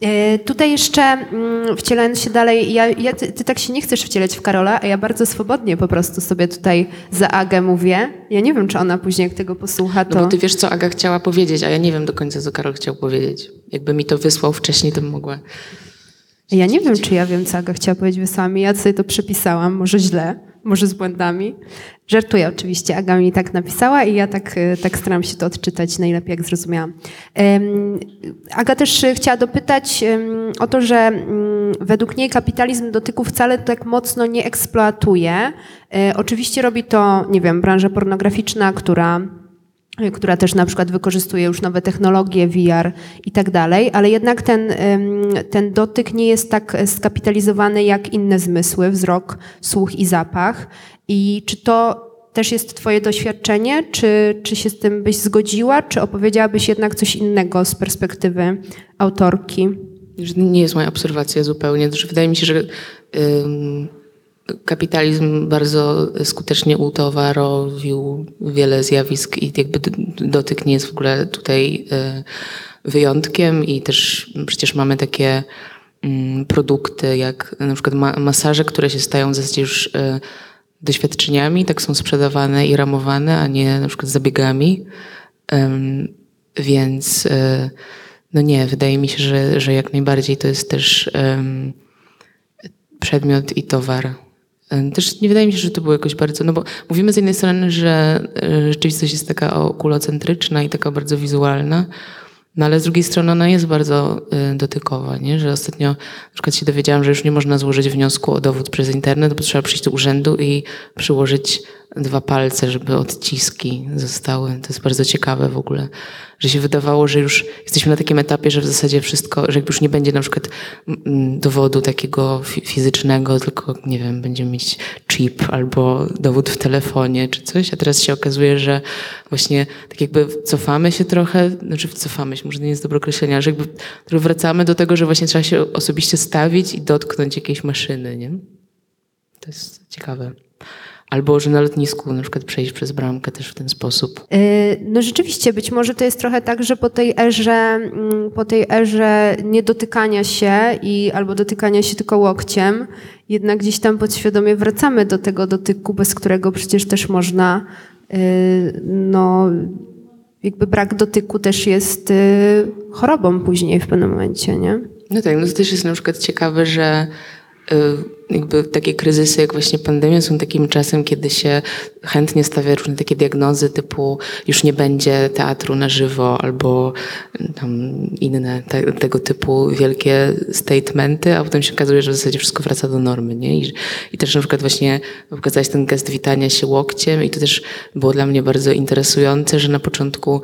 E, tutaj jeszcze mm, wcielając się dalej, ja, ja ty, ty, tak się nie chcesz wcielać w Karola, a ja bardzo swobodnie po prostu sobie tutaj za Agę mówię. Ja nie wiem, czy ona później jak tego posłucha, to... No bo ty wiesz, co Aga chciała powiedzieć, a ja nie wiem do końca, co Karol chciał powiedzieć. Jakby mi to wysłał wcześniej, to bym mogła... Ja nie wiem, czy ja wiem, co Aga chciała powiedzieć wysłała Ja sobie to przepisałam, może źle, może z błędami. Żartuję oczywiście, Aga mi tak napisała i ja tak, e, tak staram się to odczytać najlepiej, jak zrozumiałam. Aga też chciała dopytać o to, że mm, według niej kapitalizm dotyku wcale tak mocno nie eksploatuje. E, oczywiście robi to, nie wiem, branża pornograficzna, która która też na przykład wykorzystuje już nowe technologie, VR i tak dalej, ale jednak ten, ten dotyk nie jest tak skapitalizowany jak inne zmysły, wzrok, słuch i zapach. I czy to też jest Twoje doświadczenie? Czy, czy się z tym byś zgodziła? Czy opowiedziałabyś jednak coś innego z perspektywy autorki? Nie jest moja obserwacja zupełnie. Wydaje mi się, że kapitalizm bardzo skutecznie utowarowił wiele zjawisk i jakby dotyk nie jest w ogóle tutaj y, wyjątkiem i też przecież mamy takie mm, produkty, jak na przykład ma masaże, które się stają w zasadzie już e, doświadczeniami, tak są sprzedawane i ramowane, a nie na przykład zabiegami. Więc e, no nie, wydaje mi się, że, że jak najbardziej to jest też przedmiot i towar. Też nie wydaje mi się, że to było jakoś bardzo, no bo mówimy z jednej strony, że e, rzeczywistość jest taka okulocentryczna i taka bardzo wizualna, no ale z drugiej strony ona jest bardzo y, dotykowa, nie? że ostatnio na przykład się dowiedziałam, że już nie można złożyć wniosku o dowód przez internet, bo trzeba przyjść do urzędu i przyłożyć dwa palce, żeby odciski zostały. To jest bardzo ciekawe w ogóle, że się wydawało, że już jesteśmy na takim etapie, że w zasadzie wszystko, że już nie będzie na przykład mm, dowodu takiego fizycznego, tylko nie wiem, będziemy mieć chip albo dowód w telefonie czy coś, a teraz się okazuje, że właśnie tak jakby cofamy się trochę, znaczy cofamy się, może nie jest dobre określenie, ale że jakby wracamy do tego, że właśnie trzeba się osobiście stawić i dotknąć jakiejś maszyny, nie? To jest ciekawe. Albo, że na lotnisku na przykład przejść przez bramkę też w ten sposób. Y, no rzeczywiście, być może to jest trochę tak, że po tej erze, mm, po tej erze niedotykania się i albo dotykania się tylko łokciem, jednak gdzieś tam podświadomie wracamy do tego dotyku, bez którego przecież też można, y, no jakby brak dotyku też jest y, chorobą później w pewnym momencie, nie? No tak, no to też jest na przykład ciekawe, że jakby takie kryzysy jak właśnie pandemia są takim czasem, kiedy się chętnie stawia różne takie diagnozy typu już nie będzie teatru na żywo albo tam inne te, tego typu wielkie statementy, a potem się okazuje, że w zasadzie wszystko wraca do normy, nie? I, i też na przykład właśnie pokazać ten gest witania się łokciem i to też było dla mnie bardzo interesujące, że na początku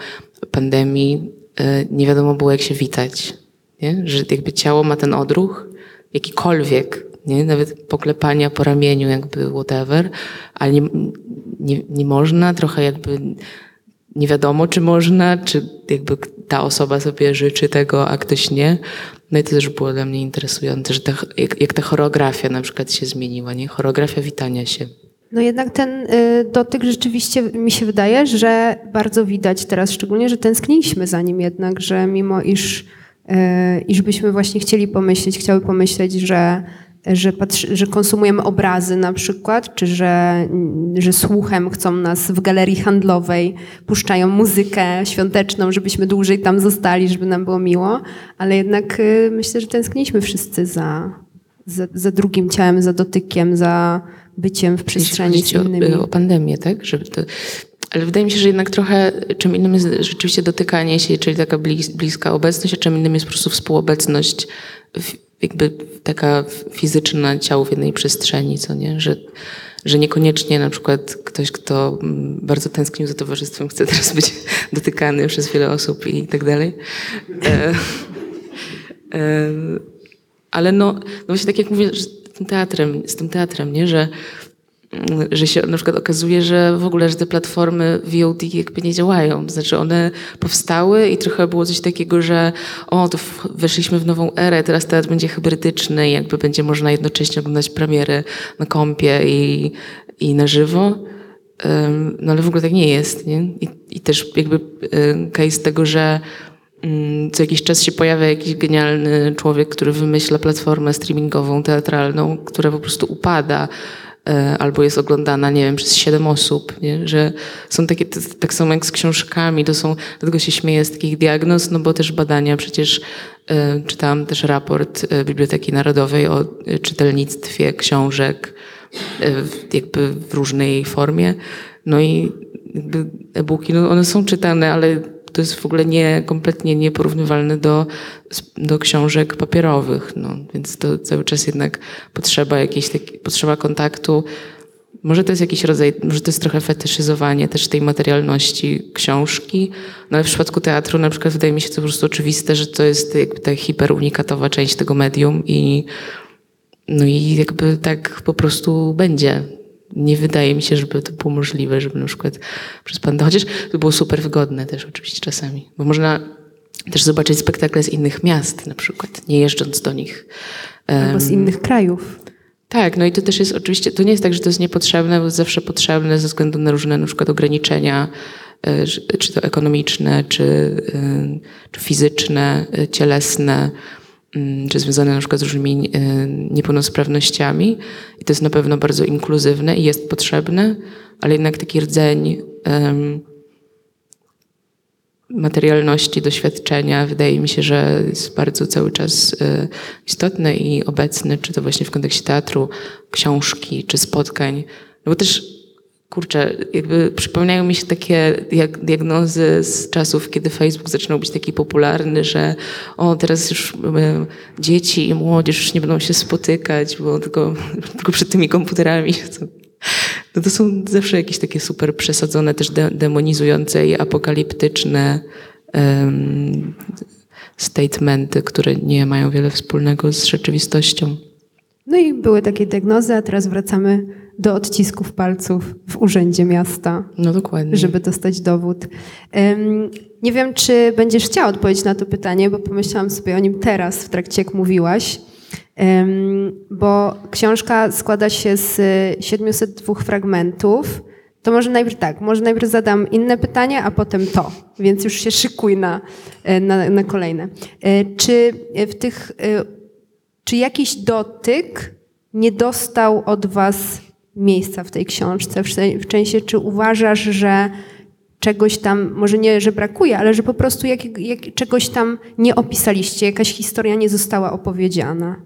pandemii y, nie wiadomo było jak się witać, nie? Że jakby ciało ma ten odruch, jakikolwiek, nie? nawet poklepania po ramieniu, jakby whatever, ale nie, nie, nie można, trochę jakby nie wiadomo, czy można, czy jakby ta osoba sobie życzy tego, a ktoś nie. No i to też było dla mnie interesujące, że ta, jak, jak ta choreografia na przykład się zmieniła, nie? Choreografia witania się. No jednak ten y, dotyk rzeczywiście mi się wydaje, że bardzo widać teraz szczególnie, że tęskniliśmy za nim jednak, że mimo iż, y, iż byśmy właśnie chcieli pomyśleć, chciały pomyśleć, że że, patrzy, że konsumujemy obrazy na przykład, czy że, że słuchem chcą nas w galerii handlowej, puszczają muzykę świąteczną, żebyśmy dłużej tam zostali, żeby nam było miło, ale jednak y, myślę, że tęskniliśmy wszyscy za, za, za drugim ciałem, za dotykiem, za byciem w przestrzeni z innymi. O, o pandemię, tak? Żeby to, ale wydaje mi się, że jednak trochę czym innym jest rzeczywiście dotykanie się, czyli taka bliska obecność, a czym innym jest po prostu współobecność jakby taka fizyczna ciało w jednej przestrzeni, co nie? Że, że niekoniecznie na przykład ktoś, kto mm, bardzo tęsknił za towarzystwem, chce teraz być dotykany przez wiele osób i tak dalej. E, e, ale no, no właśnie tak jak mówię, z tym teatrem, z tym teatrem, nie? Że że się na przykład okazuje, że w ogóle, że te platformy VOD jakby nie działają. Znaczy one powstały i trochę było coś takiego, że o, to weszliśmy w nową erę, teraz teatr będzie hybrydyczny jakby będzie można jednocześnie oglądać premiery na kompie i, i na żywo. No ale w ogóle tak nie jest, nie? I, i też jakby case tego, że co jakiś czas się pojawia jakiś genialny człowiek, który wymyśla platformę streamingową, teatralną, która po prostu upada albo jest oglądana, nie wiem, przez siedem osób, nie? że są takie, tak samo jak z książkami, to są, dlatego się śmieję z takich diagnoz, no bo też badania, przecież e, czytałam też raport e, Biblioteki Narodowej o czytelnictwie książek jakby w różnej formie, no i e-booki, no one są czytane, ale to jest w ogóle nie, kompletnie nieporównywalne do, do książek papierowych, no, więc to cały czas jednak potrzeba jakiejś taki, potrzeba kontaktu. Może to jest jakiś rodzaj, może to jest trochę fetyszyzowanie też tej materialności książki, no ale w przypadku teatru na przykład wydaje mi się to po prostu oczywiste, że to jest jakby ta hiperunikatowa część tego medium i no i jakby tak po prostu będzie nie wydaje mi się, żeby to było możliwe, żeby na przykład przez pandemię, chociaż to było super wygodne też oczywiście czasami, bo można też zobaczyć spektakle z innych miast na przykład, nie jeżdżąc do nich. Albo z innych krajów. Tak, no i to też jest oczywiście, to nie jest tak, że to jest niepotrzebne, bo jest zawsze potrzebne ze względu na różne na przykład ograniczenia, e, czy to ekonomiczne, czy, czy fizyczne, e, cielesne, czy związane na przykład z różnymi e, niepełnosprawnościami. I to jest na pewno bardzo inkluzywne i jest potrzebne, ale jednak taki rdzeń materialności, doświadczenia wydaje mi się, że jest bardzo cały czas e, istotny i obecny, czy to właśnie w kontekście teatru, książki, czy spotkań. No bo też, kurczę, jakby przypominają mi się takie diagnozy z czasów, kiedy Facebook zaczynał być taki popularny, że o, teraz już e, dzieci i młodzież już nie będą się spotykać, bo tylko, tylko przed tymi komputerami. No to są zawsze jakieś takie super przesadzone, też de demonizujące i apokaliptyczne um, statementy, które nie mają wiele wspólnego z rzeczywistością. No i były takie diagnozy, a teraz wracamy do odcisków palców w urzędzie miasta. No dokładnie. Żeby dostać dowód. Nie wiem, czy będziesz chciała odpowiedzieć na to pytanie, bo pomyślałam sobie o nim teraz, w trakcie jak mówiłaś bo książka składa się z 702 fragmentów. To może najpierw tak, może najpierw zadam inne pytanie, a potem to, więc już się szykuj na, e, na, na kolejne. E, czy w tych, e, czy jakiś dotyk nie dostał od was miejsca w tej książce? W sensie, czy uważasz, że czegoś tam, może nie, że brakuje, ale że po prostu jak, jak, czegoś tam nie opisaliście, jakaś historia nie została opowiedziana?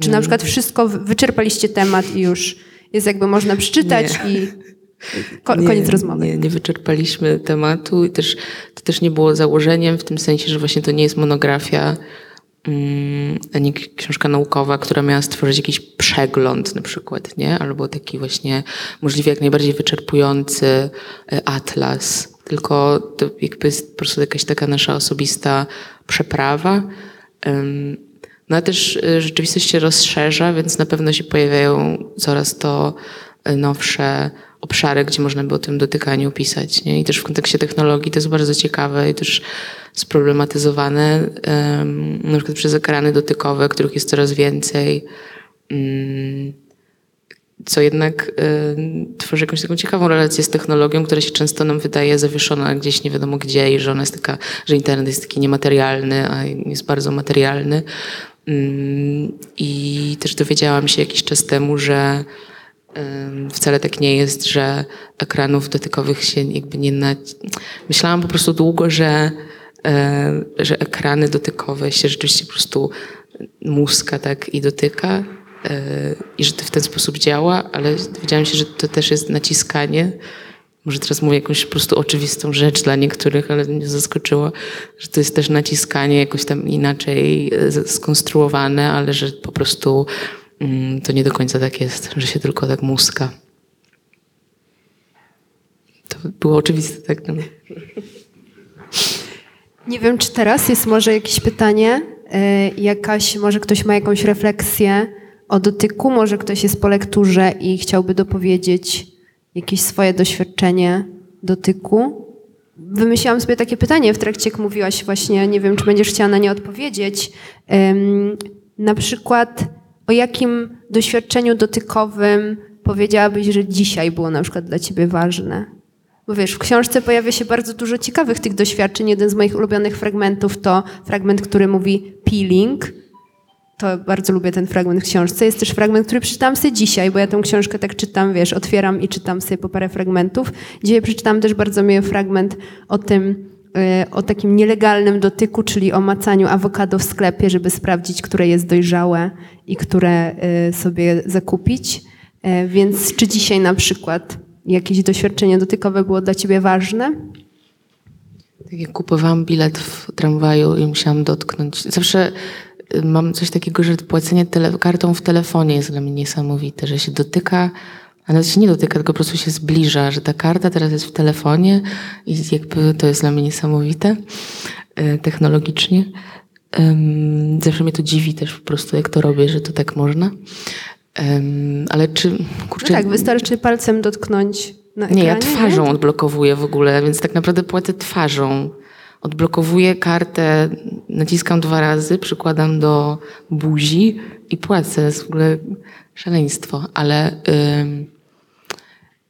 Czy na przykład wszystko wyczerpaliście temat i już jest jakby można przeczytać nie. i ko koniec nie, rozmowy? Nie, nie wyczerpaliśmy tematu i też, to też nie było założeniem w tym sensie, że właśnie to nie jest monografia mm, ani książka naukowa, która miała stworzyć jakiś przegląd na przykład, nie? Albo taki właśnie możliwie jak najbardziej wyczerpujący e, atlas. Tylko to jakby jest po prostu jakaś taka nasza osobista przeprawa. No a też y, rzeczywistość się rozszerza, więc na pewno się pojawiają coraz to y, nowsze obszary, gdzie można by o tym dotykaniu pisać. Nie? I też w kontekście technologii to jest bardzo ciekawe i też sproblematyzowane, na przykład przez ekrany dotykowe, których jest coraz więcej. Um, co jednak tworzy jakąś taką ciekawą relację z technologią, która się często nam wydaje zawieszona gdzieś nie wiadomo gdzie i że ona jest taka, że internet jest taki niematerialny, a jest bardzo materialny. Mm, I też dowiedziałam się jakiś czas temu, że wcale tak nie jest, że ekranów dotykowych się jakby nie na... Myślałam po prostu długo, że, że ekrany dotykowe się rzeczywiście po prostu muska tak i dotyka e, i że to w ten sposób działa, ale dowiedziałam się, że to też jest naciskanie może teraz mówię jakąś po prostu oczywistą rzecz dla niektórych, ale mnie zaskoczyło, że to jest też naciskanie jakoś tam inaczej e, skonstruowane, ale że po prostu mm, to nie do końca tak jest, że się tylko tak muska. To było oczywiste, tak? No. Nie wiem, czy teraz jest może jakieś pytanie, e, jakaś, może ktoś ma jakąś refleksję o dotyku, może ktoś jest po lekturze i chciałby dopowiedzieć jakieś swoje doświadczenie dotyku. Wymyśliłam sobie takie pytanie w trakcie, jak mówiłaś właśnie, nie wiem, czy będziesz chciała na nie odpowiedzieć. Na przykład, o jakim doświadczeniu dotykowym powiedziałabyś, że dzisiaj było na przykład dla ciebie ważne? Bo wiesz, w książce pojawia się bardzo dużo ciekawych tych doświadczeń. Jeden z moich ulubionych fragmentów to fragment, który mówi peeling, to bardzo lubię ten fragment w książce. Jest też fragment, który przeczytałam sobie dzisiaj, bo ja tę książkę tak czytam, wiesz, otwieram i czytam sobie po parę fragmentów. Dzisiaj przeczytałam też bardzo miły fragment o tym, e, o takim nielegalnym dotyku, czyli o macaniu awokado w sklepie, żeby sprawdzić, które jest dojrzałe i które e, sobie zakupić. E, więc czy dzisiaj na przykład jakieś doświadczenie dotykowe było dla ciebie ważne? Tak jak kupowałam bilet w tramwaju i musiałam dotknąć. Zawsze mam coś takiego, że płacenie tele, kartą w telefonie jest dla mnie niesamowite, że się dotyka, a nawet się nie dotyka, tylko po prostu się zbliża, że ta karta teraz jest w telefonie i jakby to jest dla mnie niesamowite e, technologicznie. Zawsze mnie to dziwi też po prostu, jak to robię, że to tak można. Ale czy... Kurczę, no tak, wystarczy palcem dotknąć na ekranie, Nie, ja twarzą nie? odblokowuję w ogóle, więc tak naprawdę płacę twarzą odblokowuję kartę, naciskam dwa razy, przykładam do buzi i płacę. To jest w ogóle szaleństwo, ale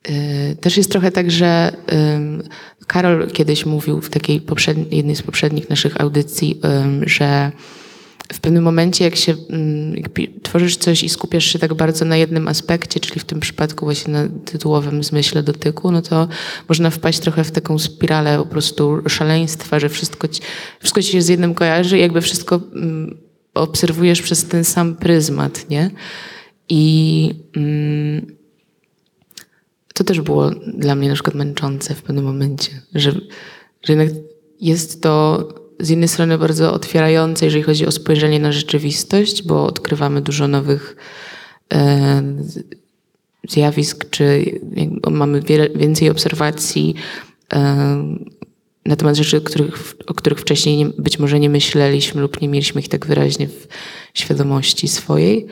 yy, też jest trochę tak, że yy, Karol kiedyś mówił w takiej jednej z poprzednich naszych audycji, że w pewnym momencie, jak się mm, jak tworzysz coś i skupiasz się tak bardzo na jednym aspekcie, czyli w tym przypadku właśnie na tytułowym zmyśle dotyku, no to można wpaść trochę w taką spiralę po prostu szaleństwa, że wszystko ci, wszystko ci się z jednym kojarzy i jakby wszystko mm, obserwujesz przez ten sam pryzmat, nie? I mm, to też było dla mnie na przykład męczące w pewnym momencie, że, że jednak jest to z jednej strony bardzo otwierające, jeżeli chodzi o spojrzenie na rzeczywistość, bo odkrywamy dużo nowych e, zjawisk, czy mamy wiele, więcej obserwacji e, na temat rzeczy, których, o których wcześniej nie, być może nie myśleliśmy lub nie mieliśmy ich tak wyraźnie w świadomości swojej.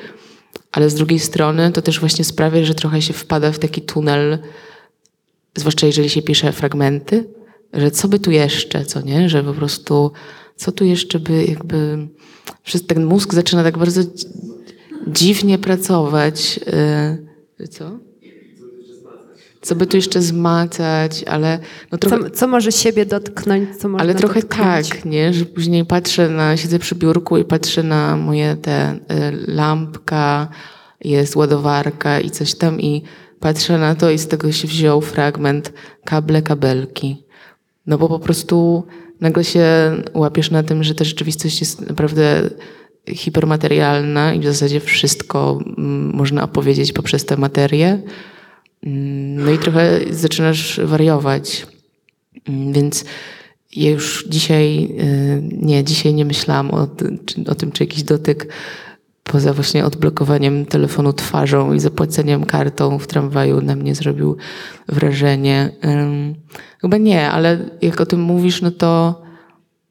Ale z drugiej strony to też właśnie sprawia, że trochę się wpada w taki tunel, zwłaszcza jeżeli się pisze fragmenty, że co by tu jeszcze, co nie? Że po prostu co tu jeszcze by jakby... Przez ten mózg zaczyna tak bardzo dzi- dziwnie pracować. Yy, co? Co by tu jeszcze zmacać, ale no trochę... Co, co może siebie dotknąć, co można Ale trochę dotknąć? tak, nie? Że później patrzę na, siedzę przy biurku i patrzę na moje te y, lampka, jest ładowarka i coś tam i patrzę na to i z tego się wziął fragment kable, kabelki. No bo po prostu nagle się łapiesz na tym, że ta rzeczywistość jest naprawdę hipermaterialna i w zasadzie wszystko mm, można opowiedzieć poprzez tę materię. Mm, No i trochę zaczynasz wariować. Mm, Więc ja już dzisiaj, y, nie, dzisiaj nie myślałam o, o tym, czy jakiś dotyk poza właśnie odblokowaniem telefonu twarzą i zapłaceniem kartą w tramwaju na mnie zrobił wrażenie. Chyba nie, ale jak o tym mówisz, no to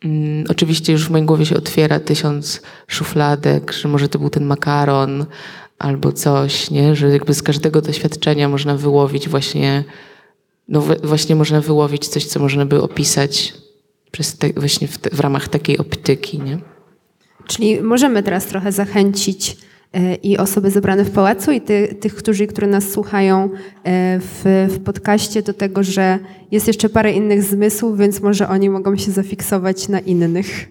mm, oczywiście już w mojej głowie się otwiera tysiąc szufladek, że może to był ten makaron albo coś, nie? Że jakby z każdego doświadczenia można wyłowić właśnie no właśnie można wyłowić coś, co można by opisać przez te, właśnie w, te, w ramach takiej optyki, nie? Czyli możemy teraz trochę zachęcić e, i osoby zebrane w pałacu, i ty, tych, którzy, które nas słuchają e, w, w podcaście, do tego, że jest jeszcze parę innych zmysłów, więc może oni mogą się zafiksować na innych.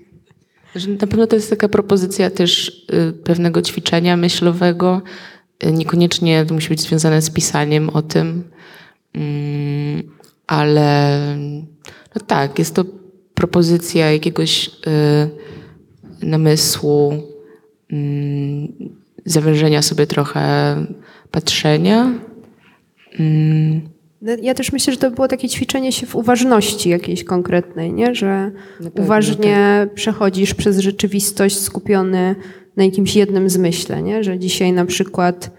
Na pewno to jest taka propozycja też y, pewnego ćwiczenia myślowego. Y, Niekoniecznie to musi być związane z pisaniem o tym, Mm, ale no tak, jest to propozycja jakiegoś y, namysłu, mm, zawężenia sobie trochę patrzenia. Mm, No, Ja też myślę, że to było takie ćwiczenie się w uważności jakiejś konkretnej, nie? że pewno, uważnie przechodzisz przez rzeczywistość skupiony na jakimś jednym zmyśle, nie? że dzisiaj na przykład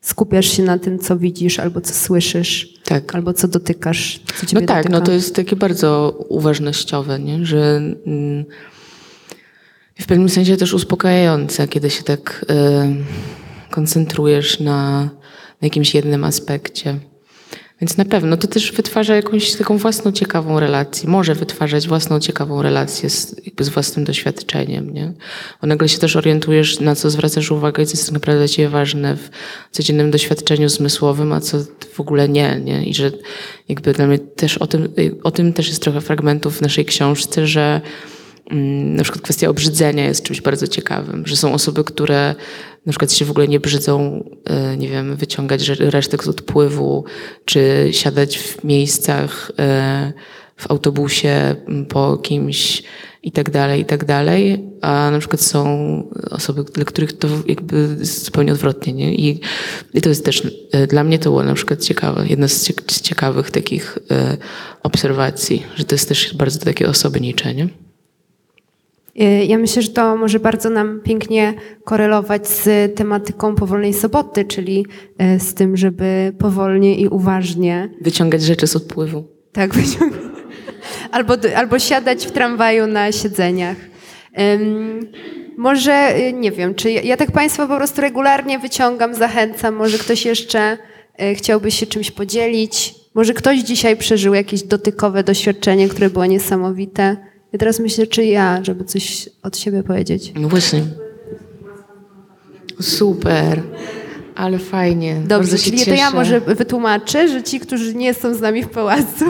skupiasz się na tym, co widzisz, albo co słyszysz, tak. albo co dotykasz, co No tak, dotyka. no to jest takie bardzo uważnościowe, nie? że mm, w pewnym sensie też uspokajające, kiedy się tak y, koncentrujesz na, na jakimś jednym aspekcie. Więc na pewno to też wytwarza jakąś taką własną ciekawą relację. Może wytwarzać własną ciekawą relację z, z własnym doświadczeniem, nie? Bo nagle się też orientujesz, na co zwracasz uwagę i co jest tak naprawdę dla ciebie ważne w codziennym doświadczeniu zmysłowym, a co w ogóle nie, nie? I że jakby dla mnie też o tym, o tym też jest trochę fragmentów w naszej książce, że na przykład kwestia obrzydzenia jest czymś bardzo ciekawym, że są osoby, które na przykład się w ogóle nie brzydzą, e, nie wiem, wyciągać re- resztek z odpływu, czy siadać w miejscach e, w autobusie m, po kimś i tak dalej, i tak dalej, a na przykład są osoby, dla których to jakby zupełnie odwrotnie, nie? I, i to jest też, e, dla mnie to było na przykład ciekawe, jedna z, cie- z ciekawych takich obserwacji, że to jest też bardzo takie osobnicze, nie? Y, Ja myślę, że to może bardzo nam pięknie korelować z tematyką powolnej soboty, czyli y, z tym, żeby powolnie i uważnie Wyciągać rzeczy z odpływu. tak wyciągnąć. Albo, albo siadać w tramwaju na siedzeniach. Ym, może, y, nie wiem, czy ja, ja tak Państwa po prostu regularnie wyciągam, zachęcam. Może ktoś jeszcze chciałby się czymś podzielić. Może ktoś dzisiaj przeżył jakieś dotykowe doświadczenie, które było niesamowite. Ja teraz myślę, czy ja, żeby coś od siebie powiedzieć. No właśnie. Super. Ale fajnie. Dobrze, czyli to cieszę. ja może wytłumaczę, że ci, którzy nie są z nami w pałacu,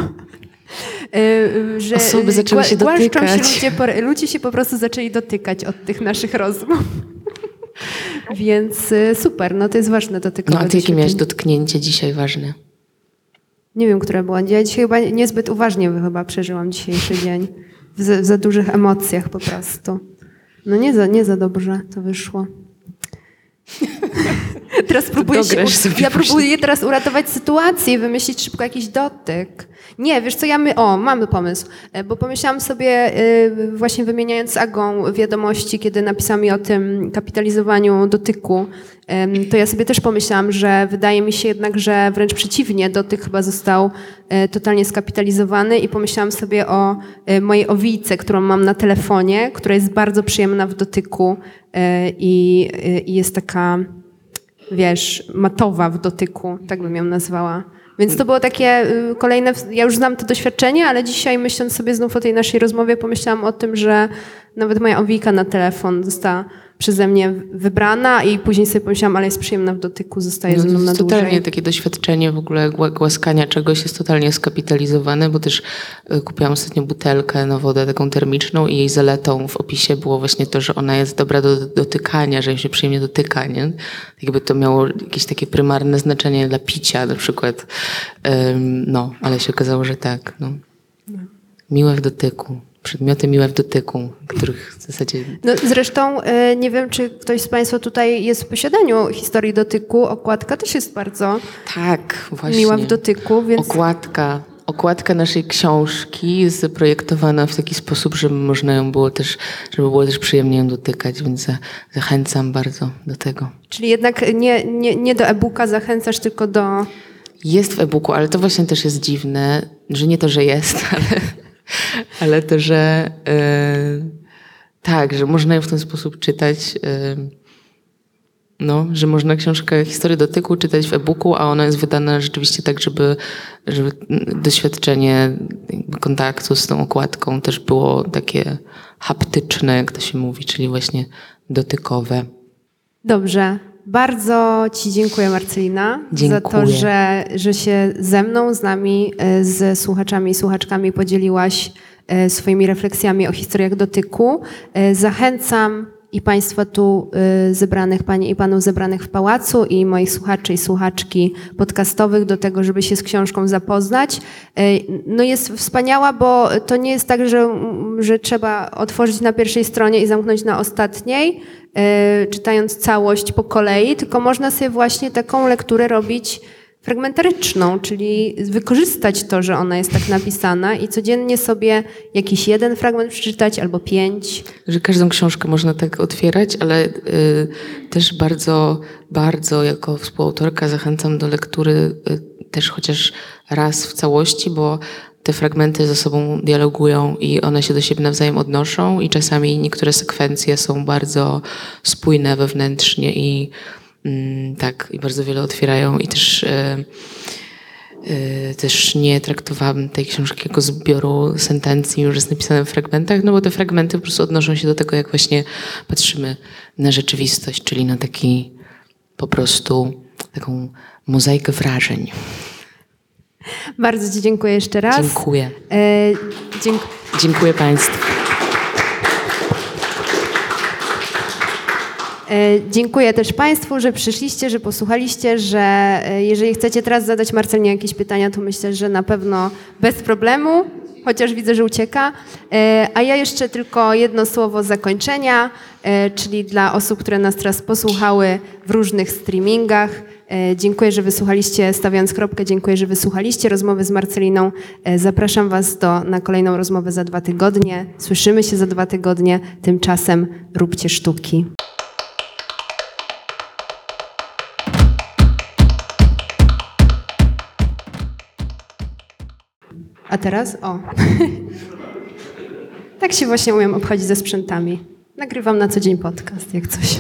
y, że Osoby zaczęły się dotykać. Się ludzie, ludzie się po prostu zaczęli dotykać od tych naszych rozmów. Więc y, super, no to jest ważne dotykowe No a ty jakie miałeś dotknięcie dzisiaj ważne? Nie wiem, które było. Ja dzisiaj chyba niezbyt uważnie chyba przeżyłam dzisiejszy dzień. W za, w za dużych emocjach po prostu. No nie za, nie za dobrze to wyszło. Teraz próbuję się, ja próbuję teraz uratować sytuację i wymyślić szybko jakiś dotyk. Nie, wiesz co, ja my, o, mamy pomysł, E, bo pomyślałam sobie, y, właśnie wymieniając z Agą wiadomości, kiedy napisała mi o tym kapitalizowaniu dotyku, to ja sobie też pomyślałam, że wydaje mi się jednak, że wręcz przeciwnie, dotyk chyba został e, totalnie skapitalizowany i pomyślałam sobie o e, mojej owijce, którą mam na telefonie, która jest bardzo przyjemna w dotyku e, e, i jest taka wiesz, matowa w dotyku, tak bym ją nazwała. Więc to było takie y, kolejne, ja już znam to doświadczenie, ale dzisiaj myśląc sobie znów o tej naszej rozmowie, pomyślałam o tym, że nawet moja owika na telefon została przeze mnie wybrana i później sobie pomyślałam, ale jest przyjemna w dotyku, zostaje No, ze mną na dłużej. totalnie takie doświadczenie w ogóle gła- głaskania czegoś jest totalnie skapitalizowane, bo też y, kupiłam ostatnio butelkę na wodę taką termiczną i jej zaletą w opisie było właśnie to, że ona jest dobra do dotykania, że ją się przyjemnie dotyka, nie? Jakby to miało jakieś takie prymarne znaczenie dla picia na przykład. Ym, no, ale się okazało, że tak. No. Miłe w dotyku. Przedmioty miłe w dotyku, których w zasadzie No, zresztą y, nie wiem, czy ktoś z Państwa tutaj jest w posiadaniu historii dotyku. Okładka też jest bardzo Tak, właśnie. miła w dotyku, więc Okładka, okładka naszej książki jest zaprojektowana w taki sposób, żeby można ją było też, żeby było też przyjemnie ją dotykać, więc za, zachęcam bardzo do tego. czyli jednak nie, nie, nie do e-booka zachęcasz, tylko do Jest w e-booku, ale to właśnie też jest dziwne, że nie to, że jest, ale, ale to, że yy, tak, że można ją w ten sposób czytać. Yy, no, że można książkę Historii dotyku czytać w e-booku, a ona jest wydana rzeczywiście tak, żeby, żeby doświadczenie kontaktu z tą okładką też było takie haptyczne, jak to się mówi, czyli właśnie dotykowe. Dobrze. Bardzo Ci dziękuję, Marcelina, za to, Dziękuję. że, że się ze mną, z nami, e, z słuchaczami i słuchaczkami podzieliłaś e, swoimi refleksjami o historiach dotyku. E, Zachęcam i Państwa tu zebranych, Panie i Panów zebranych w pałacu i moich słuchaczy i słuchaczki podcastowych do tego, żeby się z książką zapoznać. No jest wspaniała, bo to nie jest tak, że, że trzeba otworzyć na pierwszej stronie i zamknąć na ostatniej, czytając całość po kolei, tylko można sobie właśnie taką lekturę robić fragmentaryczną, czyli wykorzystać to, że ona jest tak napisana i codziennie sobie jakiś jeden fragment przeczytać albo pięć. że każdą książkę można tak otwierać, ale y, też bardzo, bardzo jako współautorka zachęcam do lektury y, też chociaż raz w całości, bo te fragmenty ze sobą dialogują i one się do siebie nawzajem odnoszą i czasami niektóre sekwencje są bardzo spójne wewnętrznie i mm, tak, i bardzo wiele otwierają i też y, Y, Też nie traktowałam tej książki jako zbioru sentencji już jest napisane w fragmentach, no bo te fragmenty po prostu odnoszą się do tego, jak właśnie patrzymy na rzeczywistość, czyli na taki po prostu taką mozaikę wrażeń. Bardzo Ci dziękuję jeszcze raz. Dziękuję. E, dziękuję. Dziękuję Państwu. E, Dziękuję też Państwu, że przyszliście, że posłuchaliście, że e, jeżeli chcecie teraz zadać Marcelinie jakieś pytania, to myślę, że na pewno bez problemu, chociaż widzę, że ucieka. E, A ja jeszcze tylko jedno słowo zakończenia, e, czyli dla osób, które nas teraz posłuchały w różnych streamingach. E, Dziękuję, że wysłuchaliście, stawiając kropkę, dziękuję, że wysłuchaliście rozmowy z Marceliną. Zapraszam Was do, na kolejną rozmowę za dwa tygodnie. Słyszymy się za dwa tygodnie. Tymczasem róbcie sztuki. A teraz? O. tak się właśnie umiem obchodzić ze sprzętami. Nagrywam na co dzień podcast, jak coś.